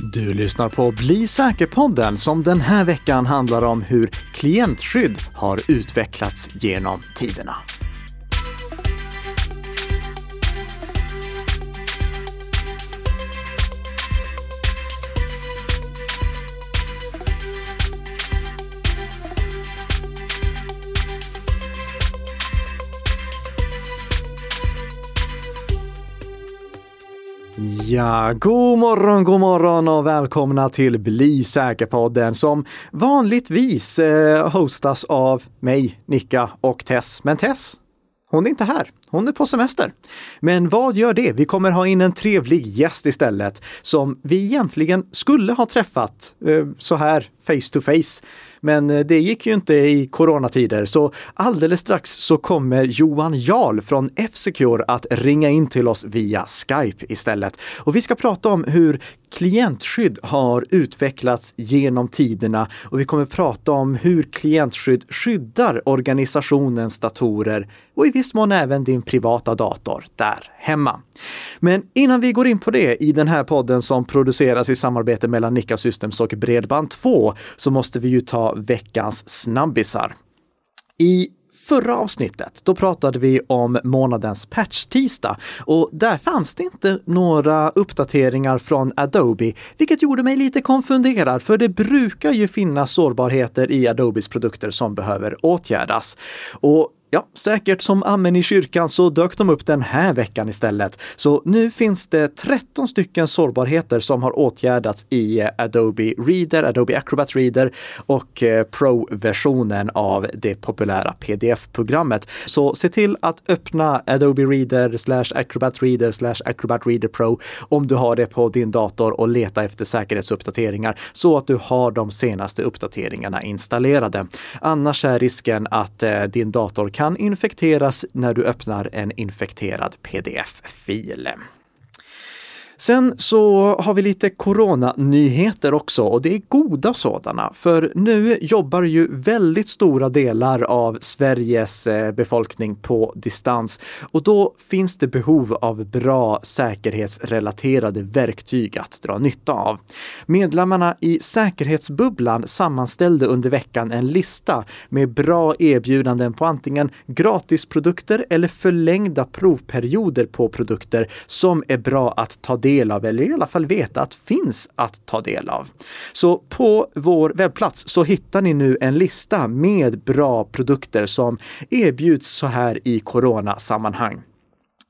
Du lyssnar på Bli säker-podden som den här veckan handlar om hur klientskydd har utvecklats genom tiderna. Ja, god morgon, god morgon och välkomna till Bli säker-podden som vanligtvis eh, hostas av mig, Nicka och Tess. Men Tess, hon är inte här. Hon är på semester. Men vad gör det? Vi kommer ha in en trevlig gäst istället som vi egentligen skulle ha träffat eh, så här face to face. Men eh, det gick ju inte i coronatider, så alldeles strax så kommer Johan Jarl från F-Secure att ringa in till oss via Skype istället. Och vi ska prata om hur klientskydd har utvecklats genom tiderna och vi kommer prata om hur klientskydd skyddar organisationens datorer och i viss mån även din privata dator där hemma. Men innan vi går in på det i den här podden som produceras i samarbete mellan Nikka Systems och Bredband2 så måste vi ju ta veckans snabbisar. I förra avsnittet, då pratade vi om månadens patch-tisdag och där fanns det inte några uppdateringar från Adobe, vilket gjorde mig lite konfunderad, för det brukar ju finnas sårbarheter i Adobes produkter som behöver åtgärdas. Och Ja, säkert som amen i kyrkan så dök de upp den här veckan istället. Så nu finns det 13 stycken sårbarheter som har åtgärdats i Adobe Reader, Adobe Acrobat Reader och eh, Pro-versionen av det populära pdf-programmet. Så se till att öppna Adobe Reader slash Acrobat Reader slash Acrobat Reader Pro om du har det på din dator och leta efter säkerhetsuppdateringar så att du har de senaste uppdateringarna installerade. Annars är risken att eh, din dator kan infekteras när du öppnar en infekterad pdf-fil. Sen så har vi lite coronanyheter också och det är goda sådana. För nu jobbar ju väldigt stora delar av Sveriges eh, befolkning på distans och då finns det behov av bra säkerhetsrelaterade verktyg att dra nytta av. Medlemmarna i Säkerhetsbubblan sammanställde under veckan en lista med bra erbjudanden på antingen gratisprodukter eller förlängda provperioder på produkter som är bra att ta del del av eller i alla fall veta att finns att ta del av. Så på vår webbplats så hittar ni nu en lista med bra produkter som erbjuds så här i coronasammanhang.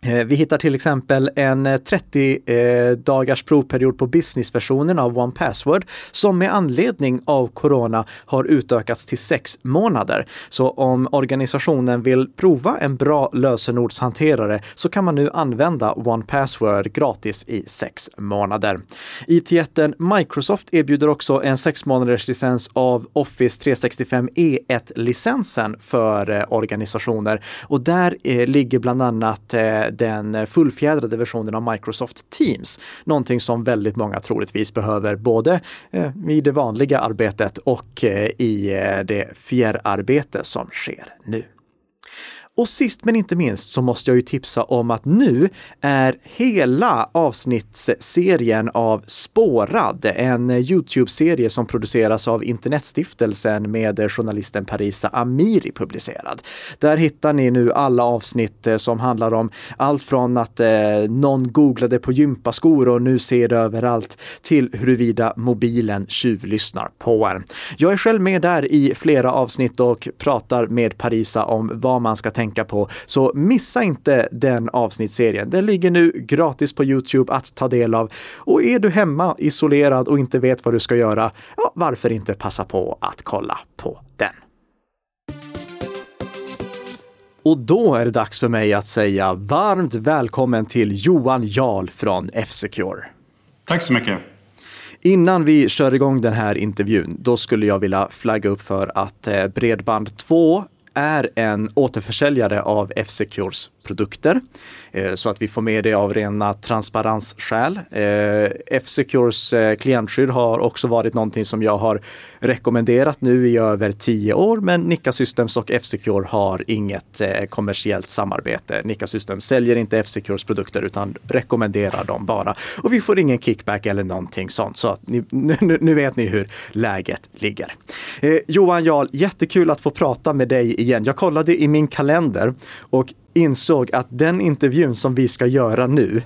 Eh, vi hittar till exempel en eh, 30 eh, dagars provperiod på businessversionen av One Password som med anledning av corona har utökats till sex månader. Så om organisationen vill prova en bra lösenordshanterare så kan man nu använda One Password gratis i sex månader. IT-jätten Microsoft erbjuder också en sex månaders licens av Office 365 E1-licensen för organisationer och där ligger bland annat den fullfjädrade versionen av Microsoft Teams. Någonting som väldigt många troligtvis behöver både eh, i det vanliga arbetet och eh, i eh, det fjärrarbete som sker nu. Och sist men inte minst så måste jag ju tipsa om att nu är hela avsnittsserien av Spårad, en Youtube-serie som produceras av Internetstiftelsen med journalisten Parisa Amiri publicerad. Där hittar ni nu alla avsnitt eh, som handlar om allt från att eh, någon googlade på gympaskor och nu ser det överallt till huruvida mobilen tjuvlyssnar på en. Jag är själv med där i flera avsnitt och pratar med Parisa om vad man ska tänka tänka på. Så missa inte den avsnittsserien. Den ligger nu gratis på Youtube att ta del av. Och är du hemma isolerad och inte vet vad du ska göra, ja, varför inte passa på att kolla på den? Och då är det dags för mig att säga varmt välkommen till Johan Jarl från F-Secure. Tack så mycket. Innan vi kör igång den här intervjun, då skulle jag vilja flagga upp för att eh, Bredband2 är en återförsäljare av F-Secures produkter eh, så att vi får med det av rena transparensskäl. Eh, F-Secures eh, klientskydd har också varit någonting som jag har rekommenderat nu i över tio år, men Nika Systems och F-Secure har inget kommersiellt samarbete. Nika Systems säljer inte F-Secures produkter utan rekommenderar dem bara. Och vi får ingen kickback eller någonting sånt. Så att ni, nu, nu vet ni hur läget ligger. Eh, Johan Jarl, jättekul att få prata med dig igen. Jag kollade i min kalender och insåg att den intervjun som vi ska göra nu,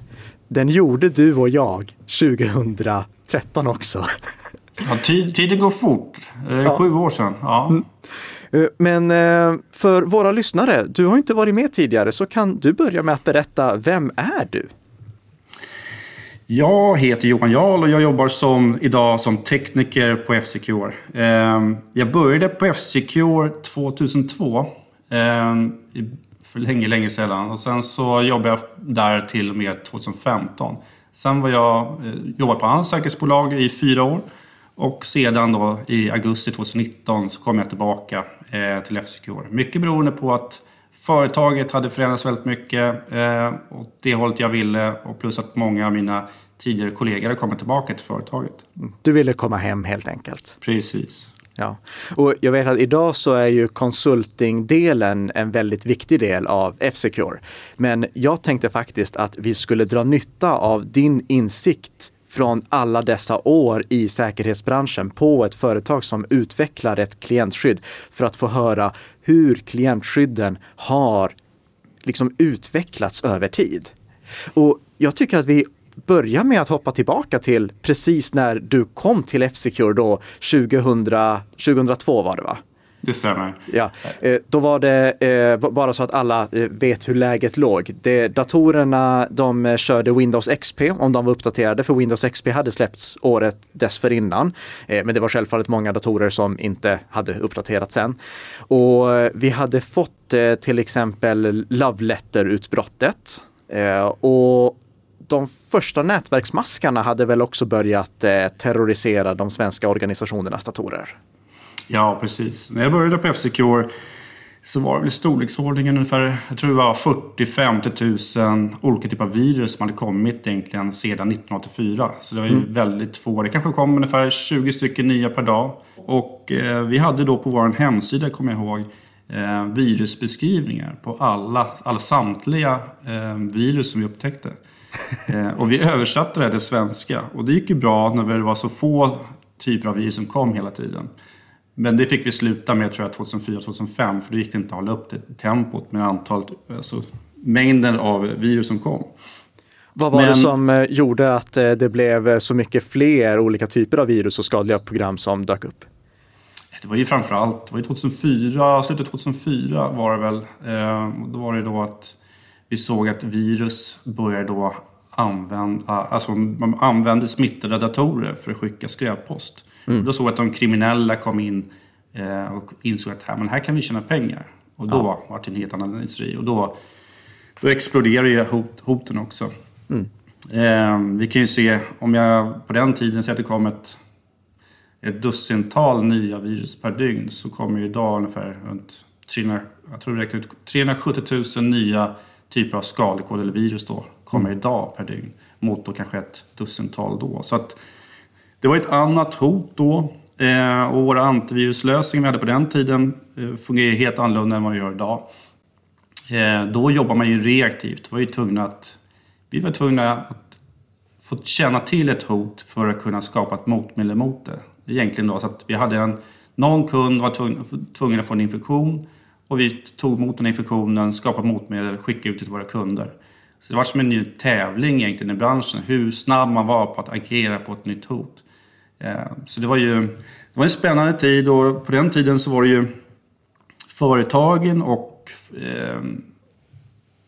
den gjorde du och jag 2013 också. Ja, tid, tiden går fort. Eh, ja. Sju år sedan. Ja. Mm. Eh, men eh, för våra lyssnare, du har inte varit med tidigare, så kan du börja med att berätta, vem är du? Jag heter Johan Jarl och jag jobbar som, idag som tekniker på F-Secure. Ehm, jag började på F-Secure 2002. För länge, länge sedan. Och sen så jobbade jag där till och med 2015. Sen var jag eh, jobbat på annat säkerhetsbolag i fyra år. Och sedan då i augusti 2019 så kom jag tillbaka eh, till F-Secure. Mycket beroende på att Företaget hade förändrats väldigt mycket eh, åt det hållet jag ville och plus att många av mina tidigare kollegor hade kommit tillbaka till företaget. Du ville komma hem helt enkelt? Precis. Ja, och jag vet att idag så är ju konsultingdelen en väldigt viktig del av F-Secure. Men jag tänkte faktiskt att vi skulle dra nytta av din insikt från alla dessa år i säkerhetsbranschen på ett företag som utvecklar ett klientskydd för att få höra hur klientskydden har liksom utvecklats över tid. Och jag tycker att vi börjar med att hoppa tillbaka till precis när du kom till F-Secure då 2000, 2002 var det va? Det stämmer. Ja, eh, då var det eh, bara så att alla eh, vet hur läget låg. Det, datorerna de körde Windows XP om de var uppdaterade för Windows XP hade släppts året dessförinnan. Men det var självfallet många datorer som inte hade uppdaterats än. Och vi hade fått till exempel Love Letter-utbrottet. Och de första nätverksmaskarna hade väl också börjat terrorisera de svenska organisationernas datorer. Ja, precis. När jag började på F-Secure så var det väl storleksordningen ungefär, jag tror det var 40-50 000 olika typer av virus som hade kommit egentligen sedan 1984. Så det var ju mm. väldigt få. Det kanske kom ungefär 20 stycken nya per dag. Och eh, vi hade då på vår hemsida, kommer jag ihåg, eh, virusbeskrivningar på alla, alla samtliga eh, virus som vi upptäckte. Eh, och vi översatte det till svenska. Och det gick ju bra när det var så få typer av virus som kom hela tiden. Men det fick vi sluta med tror jag 2004-2005 för då gick det inte att hålla upp det tempot med antalet, alltså mängden av virus som kom. Vad var Men, det som eh, gjorde att eh, det blev så mycket fler olika typer av virus och skadliga program som dök upp? Det var ju framförallt, det var ju 2004, slutet 2004 var det väl. Då var det då att vi såg att virus började då använda, alltså man använde smittade datorer för att skicka skräppost. Mm. Då såg att de kriminella kom in eh, och insåg att här, men här kan vi tjäna pengar. Och då ja. var det en helt annan industri. Och då, då exploderade ju hot, hoten också. Mm. Eh, vi kan ju se, om jag på den tiden säger att det kom ett, ett dussintal nya virus per dygn så kommer ju idag ungefär runt 300, jag tror det ut, 370 000 nya typer av skadekod eller virus då kommer mm. idag per dygn. Mot då kanske ett dussintal då. Så att det var ett annat hot då. Eh, och våra antiviruslösningar vi hade på den tiden eh, fungerar helt annorlunda än vad vi gör idag. Eh, då jobbar man ju reaktivt. Var, ju tvungna att, vi var tvungna att få känna till ett hot för att kunna skapa ett motmedel mot det. Egentligen då så att vi hade en, någon kund var tvungen, tvungen att få en infektion och vi tog emot den infektionen, skapade motmedel, skickade ut det till våra kunder. Så det var som en ny tävling egentligen i branschen, hur snabb man var på att agera på ett nytt hot. Eh, så det var ju det var en spännande tid och på den tiden så var det ju företagen och eh,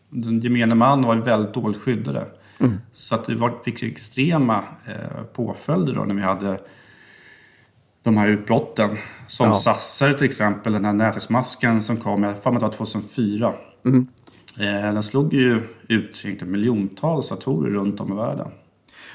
den gemene man var väldigt dåligt skyddade. Mm. Så att det var, fick extrema eh, påföljder då när vi hade de här utbrotten. Som ja. Sasser till exempel, den här nätverksmasken som kom, jag för mig det var 2004. Mm. Den slog ju ut miljontals datorer runt om i världen.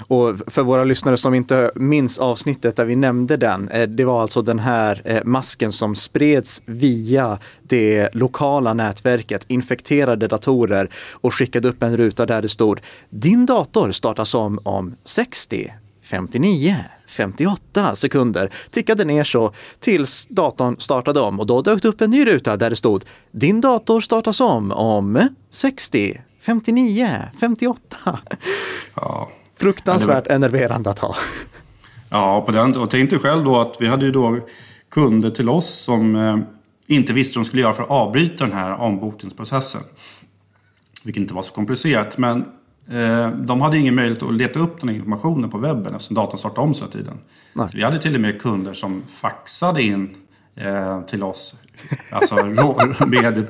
Och för våra lyssnare som inte minns avsnittet där vi nämnde den, eh, det var alltså den här eh, masken som spreds via det lokala nätverket, infekterade datorer och skickade upp en ruta där det stod Din dator startas om om 60, 59, 58 sekunder tickade ner så tills datorn startade om och då dök det upp en ny ruta där det stod Din dator startas om om 60, 59, 58. Ja. Fruktansvärt ja, var... enerverande att ha. Ja, på den, och tänk dig själv då att vi hade ju då kunder till oss som eh, inte visste vad de skulle göra för att avbryta den här ombokningsprocessen. Vilket inte var så komplicerat, men de hade ingen möjlighet att leta upp den här informationen på webben eftersom datorn startade om sig tiden. Vi hade till och med kunder som faxade in eh, till oss. Alltså med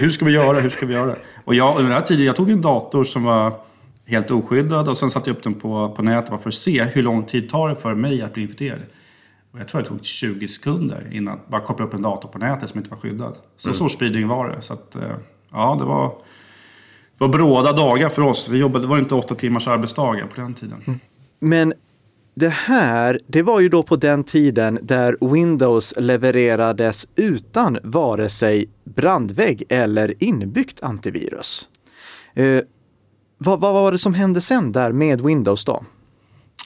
hur ska vi göra, hur ska vi göra? Och jag, under den här tiden, jag tog en dator som var helt oskyddad och sen satte jag upp den på, på nätet bara för att se hur lång tid tar det för mig att bli infekterad. Och jag tror det tog 20 sekunder innan bara koppla upp en dator på nätet som inte var skyddad. Så mm. stor speeding var det. Så att, eh, ja, det var, var bråda dagar för oss. Vi jobbade, det var inte åtta timmars arbetsdagar på den tiden. Mm. Men det här, det var ju då på den tiden där Windows levererades utan vare sig brandvägg eller inbyggt antivirus. Eh, vad, vad var det som hände sen där med Windows då?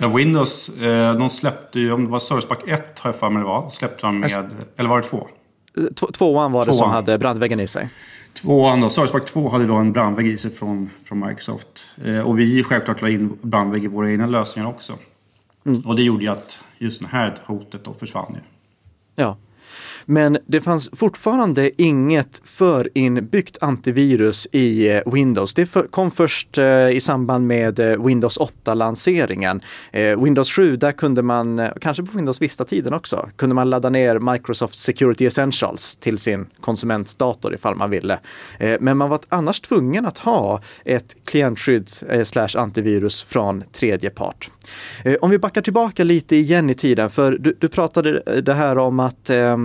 Ja, Windows, eh, de släppte ju, om det var Service Pack 1 har jag för mig det var, släppte de med, eller var det 2? Tvåan var det tvåan. som hade brandväggen i sig. Tvåan då, Service Pack 2 hade då en brandvägg i sig från, från Microsoft. Eh, och vi självklart la in brandvägg i våra egna lösningar också. Mm. Och det gjorde ju att just det här hotet då försvann ju. Ja. Men det fanns fortfarande inget förinbyggt antivirus i eh, Windows. Det kom först eh, i samband med eh, Windows 8-lanseringen. Windows 7, där kunde man, kanske på Windows Vista-tiden också, kunde man ladda ner Microsoft Security Essentials till sin konsumentdator ifall man ville. Men man var annars tvungen att ha ett klientskydd slash antivirus från tredje part. Om vi backar tillbaka lite igen i tiden, för du, du pratade det här om att eh,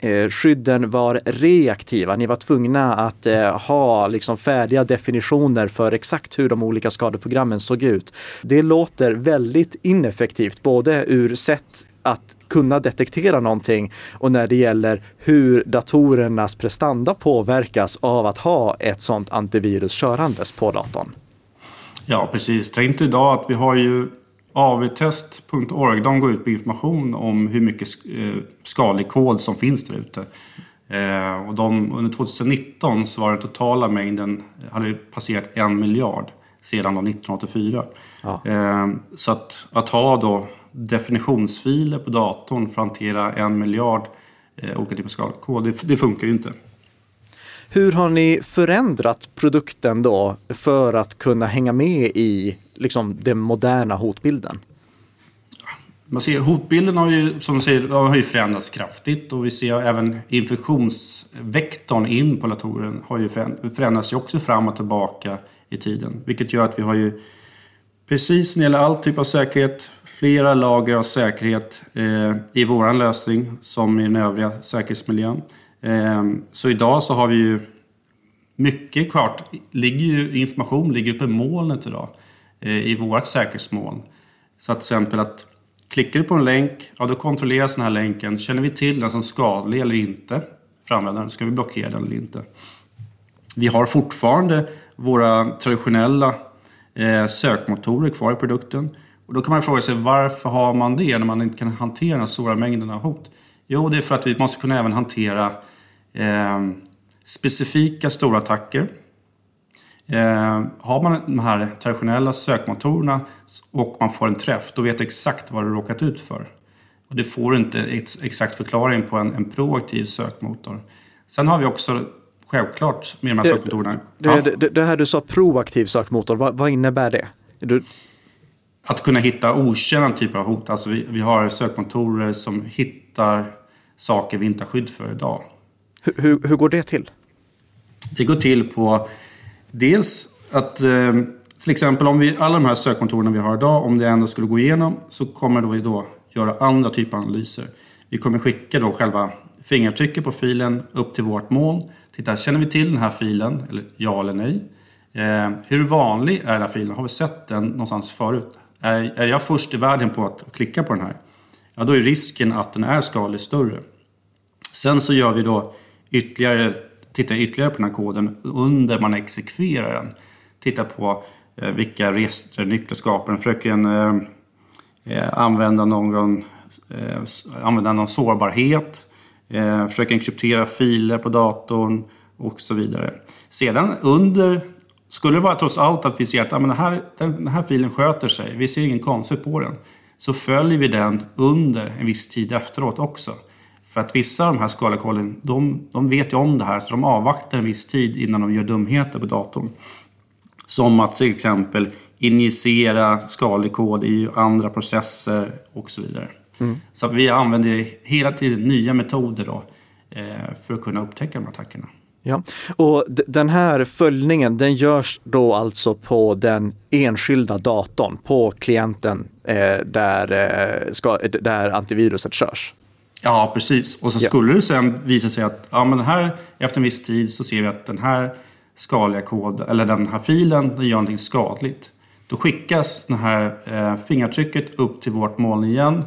eh, skydden var reaktiva. Ni var tvungna att eh, ha liksom färdiga definitioner för exakt hur de olika skadeprogrammen såg ut. Det låter väldigt ineffektivt, både ur sätt att kunna detektera någonting och när det gäller hur datorernas prestanda påverkas av att ha ett sådant antivirus körandes på datorn. Ja, precis. Tänk idag att vi har ju avtest.org de går ut med information om hur mycket eh, skadlig kod som finns där ute. Eh, och de, under 2019 så var den totala mängden hade passerat en miljard sedan 1984. Ja. Eh, så att, att ha då definitionsfiler på datorn för att hantera en miljard olika typer av skadlig kod, det, det funkar ju inte. Hur har ni förändrat produkten då för att kunna hänga med i liksom, den moderna hotbilden? Man ser, hotbilden har ju, som du säger, har ju förändrats kraftigt och vi ser även infektionsvektorn in på datoren har ju förändrats ju också fram och tillbaka i tiden. Vilket gör att vi har ju precis när det gäller all typ av säkerhet flera lager av säkerhet eh, i våran lösning som i den övriga säkerhetsmiljön. Eh, så idag så har vi ju mycket klart, ligger ju, information ligger uppe i molnet idag eh, Eh, i vårt säkerhetsmål. Så att till exempel att klickar du på en länk, ja då kontrolleras den här länken. Känner vi till den som skadlig eller inte för användaren, ska vi blockera den eller inte? Vi har fortfarande våra traditionella eh, sökmotorer kvar i produkten. Och då kan man fråga sig varför har man det när man inte kan hantera den stora mängden av hot? Jo, det är för att vi måste kunna även hantera eh, specifika stora attacker. Eh, har man de här traditionella sökmotorerna och man får en träff, då vet du exakt vad du råkat ut för. Och det får du inte ex exakt förklaring på en, en proaktiv sökmotor. Sen har vi också självklart med de här sökmotorerna. Det, ja. det, det, här du sa proaktiv sökmotor, vad, vad innebär det? Du... Att kunna hitta okända typer av hot. Alltså vi, vi har sökmotorer som hittar saker vi inte har skydd för idag. Hur, hur, hur går det till? Det går till på dels att eh, till exempel om vi, alla de här sökmotorerna vi har idag, om det ändå skulle gå igenom så kommer vi då göra andra typer av analyser. Vi kommer skicka då själva fingeravtrycket på filen upp till vårt moln. Titta, känner vi till den här filen? Eller ja eller nej? Eh, hur vanlig är den här filen? Har vi sett den någonstans förut? är, är jag först i världen på att klicka på den här, ja då är risken att den är skadlig större. Sen så gör vi då ytterligare, tittar ytterligare på den här koden under man exekverar den. Tittar på eh, vilka register den. försöker den eh, eh, använda någon, eh, använda någon sårbarhet, eh, försöker kryptera filer på datorn och så vidare. Sedan under skulle det vara trots allt att vi ser att ja, men den, här, den här filen sköter sig, vi ser inget konstigt på den, så följer vi den under en viss tid efteråt också. För att vissa av de här skalakollen, de, de vet ju om det här så de avvaktar en viss tid innan de gör dumheter på datorn. Som att till exempel injicera skalig kod i andra processer och så vidare. Mm. Så vi använder hela tiden nya metoder då, eh, för att kunna upptäcka de attackerna. Ja, och den här följningen den görs då alltså på den enskilda datorn, på klienten eh, där, eh, ska, där antiviruset körs. Ja, precis. Och så ja. skulle det sen visa sig att ja, men här, efter en viss tid så ser vi att den här skadliga kod, eller den här filen, den gör någonting skadligt. Då skickas det här eh, fingertrycket upp till vårt moln igen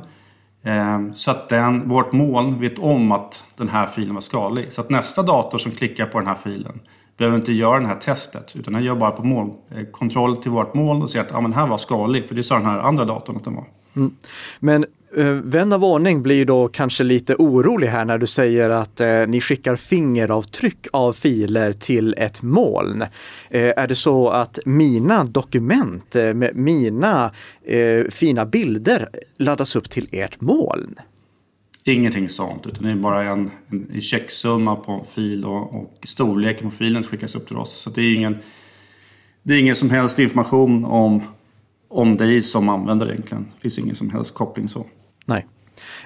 Ehm, så att den, vårt moln vet om att den här filen var skadlig. Så att nästa dator som klickar på den här filen behöver inte göra det här testet. Utan den gör bara på moln, eh, kontroll till vårt moln och ser att ja, men den här var skadlig. För det sa den här andra datorn att den var. Mm. Men Eh, Eh, vän av ordning blir då kanske lite orolig här när du säger att eh, ni skickar fingeravtryck av filer till ett moln. Eh, är det så att mina dokument, eh, med mina eh, fina bilder laddas upp till ert moln? Ingenting sånt, utan det är bara en, en checksumma på en fil och, och storleken på filen skickas upp till oss. Så det är ingen, det är ingen som helst information om om dig som användare egentligen. Det finns ingen som helst koppling så.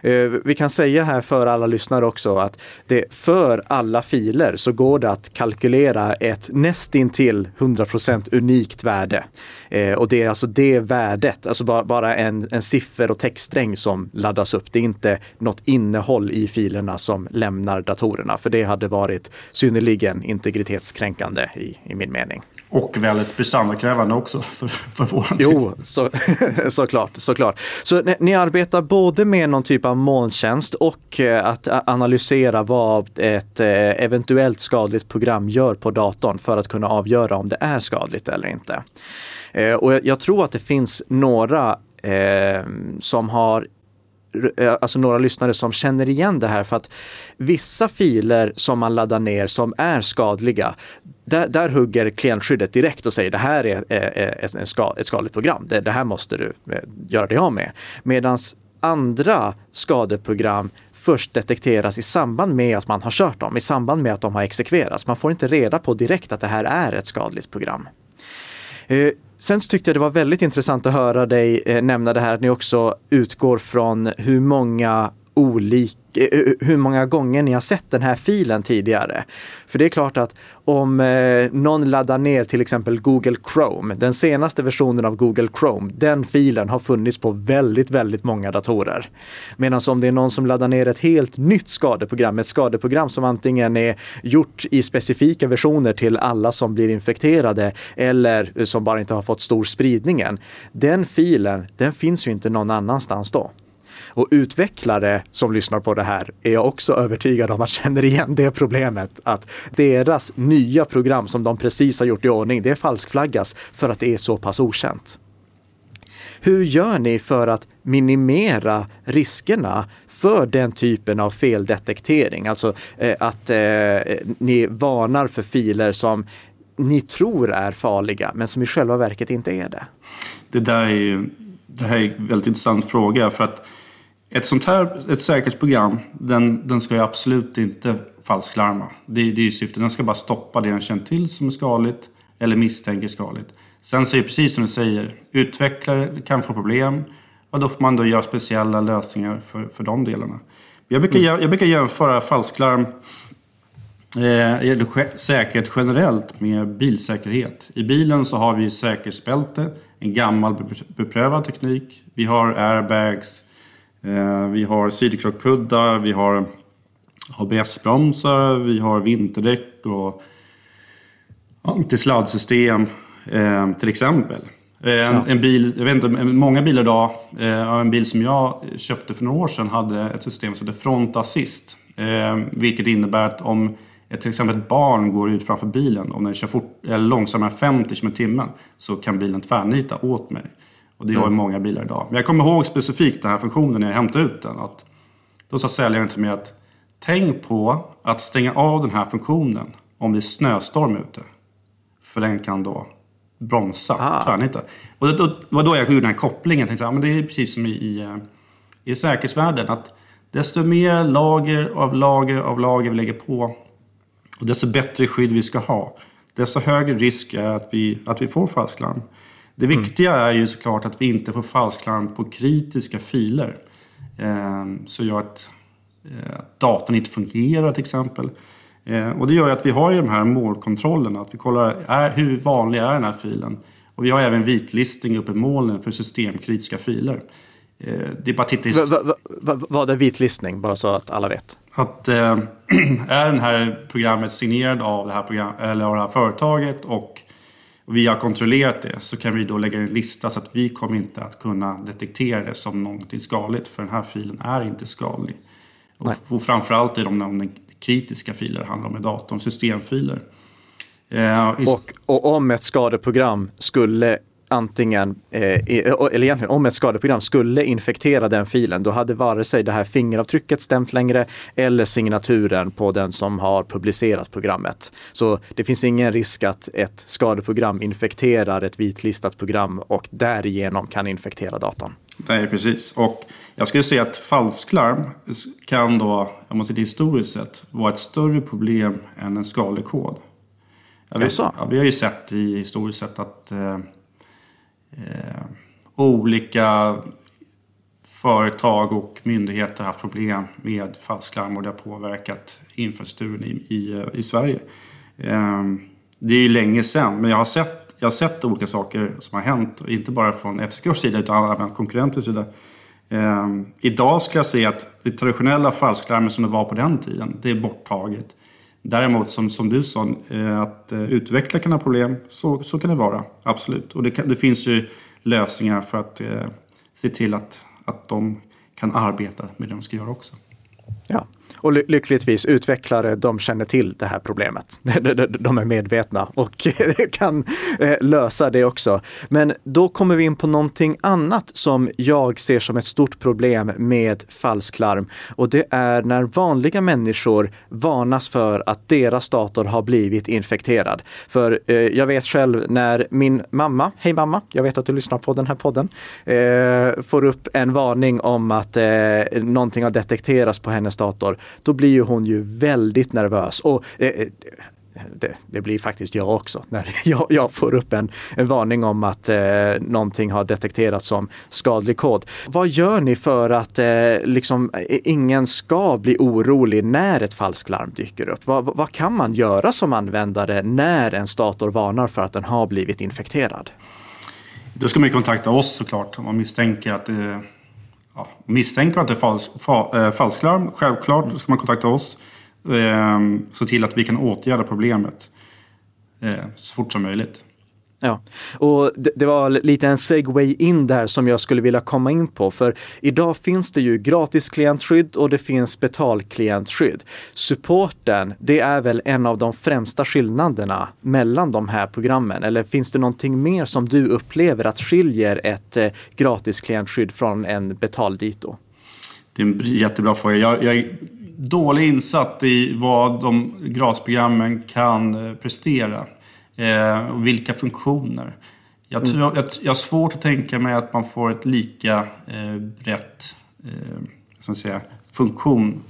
Eh, vi kan säga här för alla lyssnare också att det för alla filer så går det att kalkylera ett nästintill 100% unikt värde. Eh, och det är alltså det värdet, alltså bara en, en siffer och textsträng som laddas upp. Det är inte något innehåll i filerna som lämnar datorerna, för det hade varit synnerligen integritetskränkande i, i min mening. Och väldigt prestandakrävande också för, för vår Jo, så, såklart, såklart. Så ni, ni, arbetar både med någon typ av molntjänst och eh, att analysera vad ett eh, eventuellt skadligt program gör på datorn för att kunna avgöra om det är skadligt eller inte. Eh, och jag, tror att det finns några som har Eh, alltså några lyssnare som känner igen det här för att vissa filer som man laddar ner som är skadliga, där, där hugger klientskyddet direkt och säger det här är, är, är ska, ett skadligt program. Det, det, här måste du eh, göra dig av med. Medan andra skadeprogram först detekteras i samband med att man har kört dem, i samband med att de har exekverats. Man får inte reda på direkt att det här är ett skadligt program. Eh, Sen så tyckte jag det var väldigt intressant att höra dig eh, nämna det här att ni också utgår från hur många olika, eh, eh, hur många gånger ni har sett den här filen tidigare. För det är klart att om eh, någon laddar ner till exempel Google Chrome, den senaste versionen av Google Chrome, den filen har funnits på väldigt, väldigt många datorer. Medan om det är någon som laddar ner ett helt nytt skadeprogram, ett skadeprogram som antingen är gjort i specifika versioner till alla som blir infekterade eller som bara inte har fått stor spridningen. Den filen, den finns ju inte någon annanstans då. Och utvecklare som lyssnar på det här är jag också övertygad om att känner igen det problemet. Att deras nya program som de precis har gjort i ordning, det falskflaggas för att det är så pass okänt. Hur gör ni för att minimera riskerna för den typen av feldetektering? Alltså eh, att eh, ni varnar för filer som ni tror är farliga, men som i själva verket inte är det. Det där är ju det här är en väldigt intressant fråga för att ett sånt här ett säkerhetsprogram, den, den ska ju absolut inte falsklarma. Det, det är ju syftet. Den ska bara stoppa det den känner till som är skadligt eller misstänker skadligt. Sen så är det precis som du säger, utvecklare kan få problem och då får man då göra speciella lösningar för, för de delarna. Jag brukar, mm. jag brukar jämföra falsklarm eh, säkerhet generellt med bilsäkerhet. I bilen så har vi säkerhetsbälte, en gammal beprövad teknik. Vi har airbags, vi har sidokrockkuddar, vi har ABS-bromsar, vi har vinterdäck och antisladdsystem eh, till exempel. En, ja. en, bil, jag vet inte, många bilar idag, eh, en bil som jag köpte för några år sedan hade ett system som heter Front Assist. Eh, vilket innebär att om ett, till exempel ett barn går ut framför bilen, om den kör fort, eller långsammare än 50 km timmen, så kan bilen tvärnita åt mig. Och det har ju mm. många bilar idag. Men jag kommer ihåg specifikt den här funktionen när jag hämtade ut den. Att då sa säljaren till mig att tänk på att stänga av den här funktionen om det är snöstorm ute. För den kan då bromsa, ah. tvärnita. Och det, var då jag gjorde den här kopplingen. Jag tänkte, ja, men det är precis som i, i, eh, i säkerhetsvärlden. Att desto mer lager av lager av lager vi lägger på och desto bättre skydd vi ska ha, desto högre risk är att vi, att vi får falsklarm. Det mm. viktiga mm. är ju såklart att vi inte får falsklarm på kritiska filer. Eh, så gör att eh, datorn inte fungerar till exempel. Eh, och det gör ju att vi har ju de här målkontrollerna. Att vi kollar är, hur vanlig är den här filen. Och vi har även vitlistning uppe i molnen för systemkritiska filer. Eh, det är bara titta. Va, va, va, vad är vitlistning? Bara så att alla vet. Att eh, är det här programmet signerad av det här, program, eller av det här företaget och vi har kontrollerat det så kan vi då lägga en lista så att vi kommer inte att kunna detektera det som någonting skadligt för den här filen är inte skadlig. Och, och framförallt i de, de kritiska filer handlar om i datorn, systemfiler. Eh, och, och om ett skadeprogram skulle antingen, eh, eller egentligen om ett skadeprogram skulle infektera den filen, då hade vare sig det här fingeravtrycket stämt längre eller signaturen på den som har publicerat programmet. Så det finns ingen risk att ett skadeprogram infekterar ett vitlistat program och därigenom kan infektera datorn. Nej, precis. Och jag skulle säga att falsklarm kan då, om man tittar historiskt sett, vara ett större problem än en skadlig kod. Ja, vi, ja, vi har ju sett i historiskt sett att eh, eh, olika företag och myndigheter har haft problem med falsklarm och det har påverkat infrastrukturen i, i, i Sverige. Eh, det är ju länge sedan, men jag har sett jag har sett olika saker som har hänt, inte bara från FCKs sida utan även konkurrenters sida. Eh, idag skulle jag säga att det traditionella falsklarmet som det var på den tiden, det är borttaget. Däremot som, som du sa, eh, att eh, utveckla kan ha problem, så, så kan det vara. Absolut. Och det, kan, det finns ju lösningar för att eh, se till att, att de kan arbeta med det de ska göra också. Ja, och lyckligtvis utvecklare, de känner till det här problemet. De är medvetna och kan eh, lösa det också. Men då kommer vi in på någonting annat som jag ser som ett stort problem med falsklarm. Och det är när vanliga människor varnas för att deras dator har blivit infekterad. För eh, jag vet själv när min mamma, hej mamma, jag vet att du lyssnar på den här podden, eh, får upp en varning om att eh, någonting har detekterats på hennes dator då blir ju hon ju väldigt nervös. Och eh, eh det, det, blir faktiskt jag också när jag, jag får upp en, en, varning om att eh, någonting har detekterats som skadlig kod. Vad gör ni för att eh, liksom, eh, ingen ska bli orolig när ett falsklarm dyker upp? Vad, vad kan man göra som användare när en dator varnar för att den har blivit infekterad? Då ska man kontakta oss såklart om man misstänker att det ja, misstänker att det är falsk, fa, äh, falsklarm, självklart mm. ska man kontakta oss. Eh, se till att vi kan åtgärda problemet eh, så fort som möjligt. Ja, och det, det, var lite en segway in där som jag skulle vilja komma in på. För idag finns det ju gratis klientskydd och det finns betalklientskydd. Supporten, det är väl en av de främsta skillnaderna mellan de här programmen. Eller finns det någonting mer som du upplever att skiljer ett eh, gratis klientskydd från en betaldito? Det är en jättebra fråga. Jag, jag är dåligt insatt i vad de gratisprogrammen kan eh, prestera. Eh, och vilka funktioner. Jag, tror, mm. jag, jag har svårt att tänka mig att man får ett lika eh, brett eh, som säga, funktion,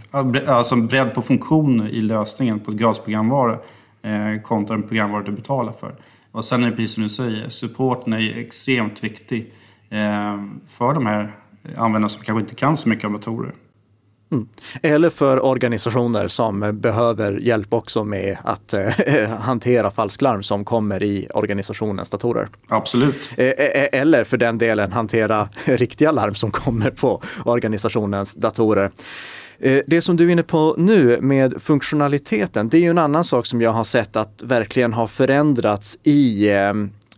alltså bredd på funktioner i lösningen på ett gratisprogramvara eh, kontra en programvara du betalar för. Och sen är det precis som du säger, supporten är extremt viktig eh, för de här användarna som kanske inte kan så mycket om datorer. Mm. Eller för organisationer som behöver hjälp också med att eh, hantera falsklarm som kommer i organisationens datorer. Absolut. Eh, eh, eller för den delen hantera riktiga larm som kommer på organisationens datorer. Eh, det som du är inne på nu med funktionaliteten, det är ju en annan sak som jag har sett att verkligen har förändrats i eh,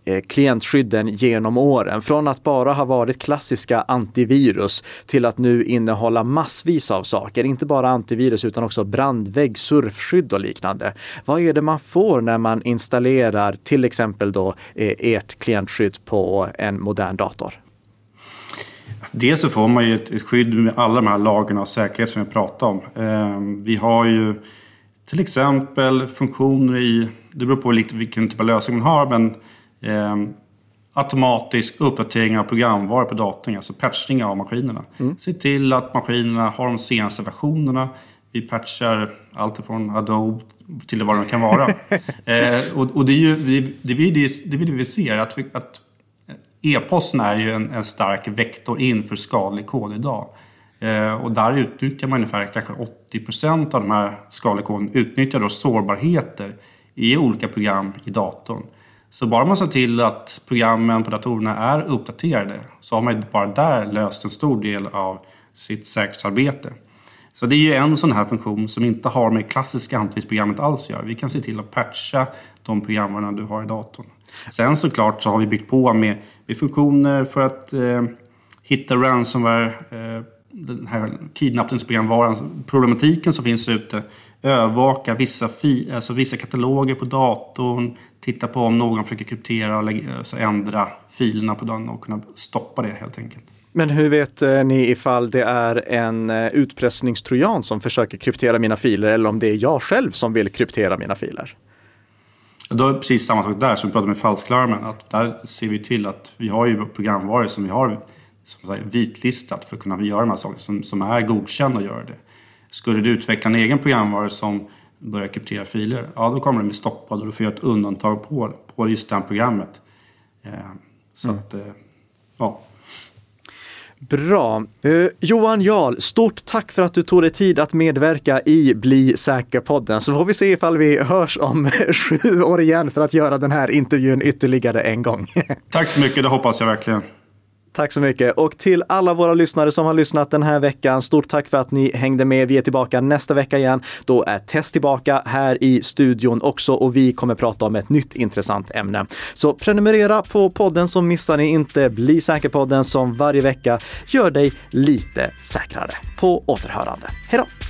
Eh, klientskydden genom åren. Från att bara ha varit klassiska antivirus till att nu innehålla massvis av saker. Inte bara antivirus utan också brandvägg, surfskydd och liknande. Vad är det man får när man installerar till exempel då eh, ert klientskydd på en modern dator? Dels så får man ju ett, skydd med alla de här lagarna av säkerhet som vi pratar om. Ehm, vi har ju till exempel funktioner i, det beror på lite vilken typ av lösning man har, men automatisk uppdatering av programvara på datorn, alltså patchning av maskinerna. Mm. Se till att maskinerna har de senaste versionerna. Vi patchar allt från Adobe till vad det kan vara. eh, och, och, det är ju det, det, det, det, vi ser, att, vi, att e-posten är ju en, en, stark vektor in för skadlig kod idag. Eh, och där utnyttjar man ungefär kanske 80 procent av de här skadliga koden utnyttjar då sårbarheter i olika program i datorn. Så bara man ser till att programmen på datorerna är uppdaterade så har man bara där löst en stor del av sitt säkerhetsarbete. Så det är ju en sån här funktion som inte har med klassiska antivirusprogrammet alls att göra. Vi kan se till att patcha de programmen du har i datorn. Sen såklart så har vi byggt på med, med funktioner för att eh, hitta ransomware, eh, den här kidnappningsprogramvaran, problematiken som finns ute. Övervaka vissa, fi, alltså vissa kataloger på datorn, titta på om någon försöker kryptera och lägga, alltså ändra filerna på den och kunna stoppa det helt enkelt. Men hur vet eh, ni ifall det är en eh, utpressningstrojan som försöker kryptera mina filer eller om det är jag själv som vill kryptera mina filer? Då är det precis samma sak där som vi pratade med falsklarmen. Att där ser vi till att vi har ju programvaror som vi har som säger, vitlistat för att kunna göra de här sakerna som, som är godkända att göra det. Skulle du utveckla en egen programvara som börjar kryptera filer, ja då kommer den bli stoppad och du får göra ett undantag på, på just det programmet. Eh, så mm. att, eh, ja. Bra. Uh, Johan Jarl, stort tack för att du tog dig tid att medverka i Bli säker-podden. Så får vi se ifall vi hörs om sju år igen för att göra den här intervjun ytterligare en gång. tack så mycket, det hoppas jag verkligen. Tack så mycket. Och till alla våra lyssnare som har lyssnat den här veckan, stort tack för att ni hängde med. Vi är tillbaka nästa vecka igen. Då är Tess tillbaka här i studion också och vi kommer prata om ett nytt intressant ämne. Så prenumerera på podden så missar ni inte Bli säker-podden som varje vecka gör dig lite säkrare. På återhörande. Hej då!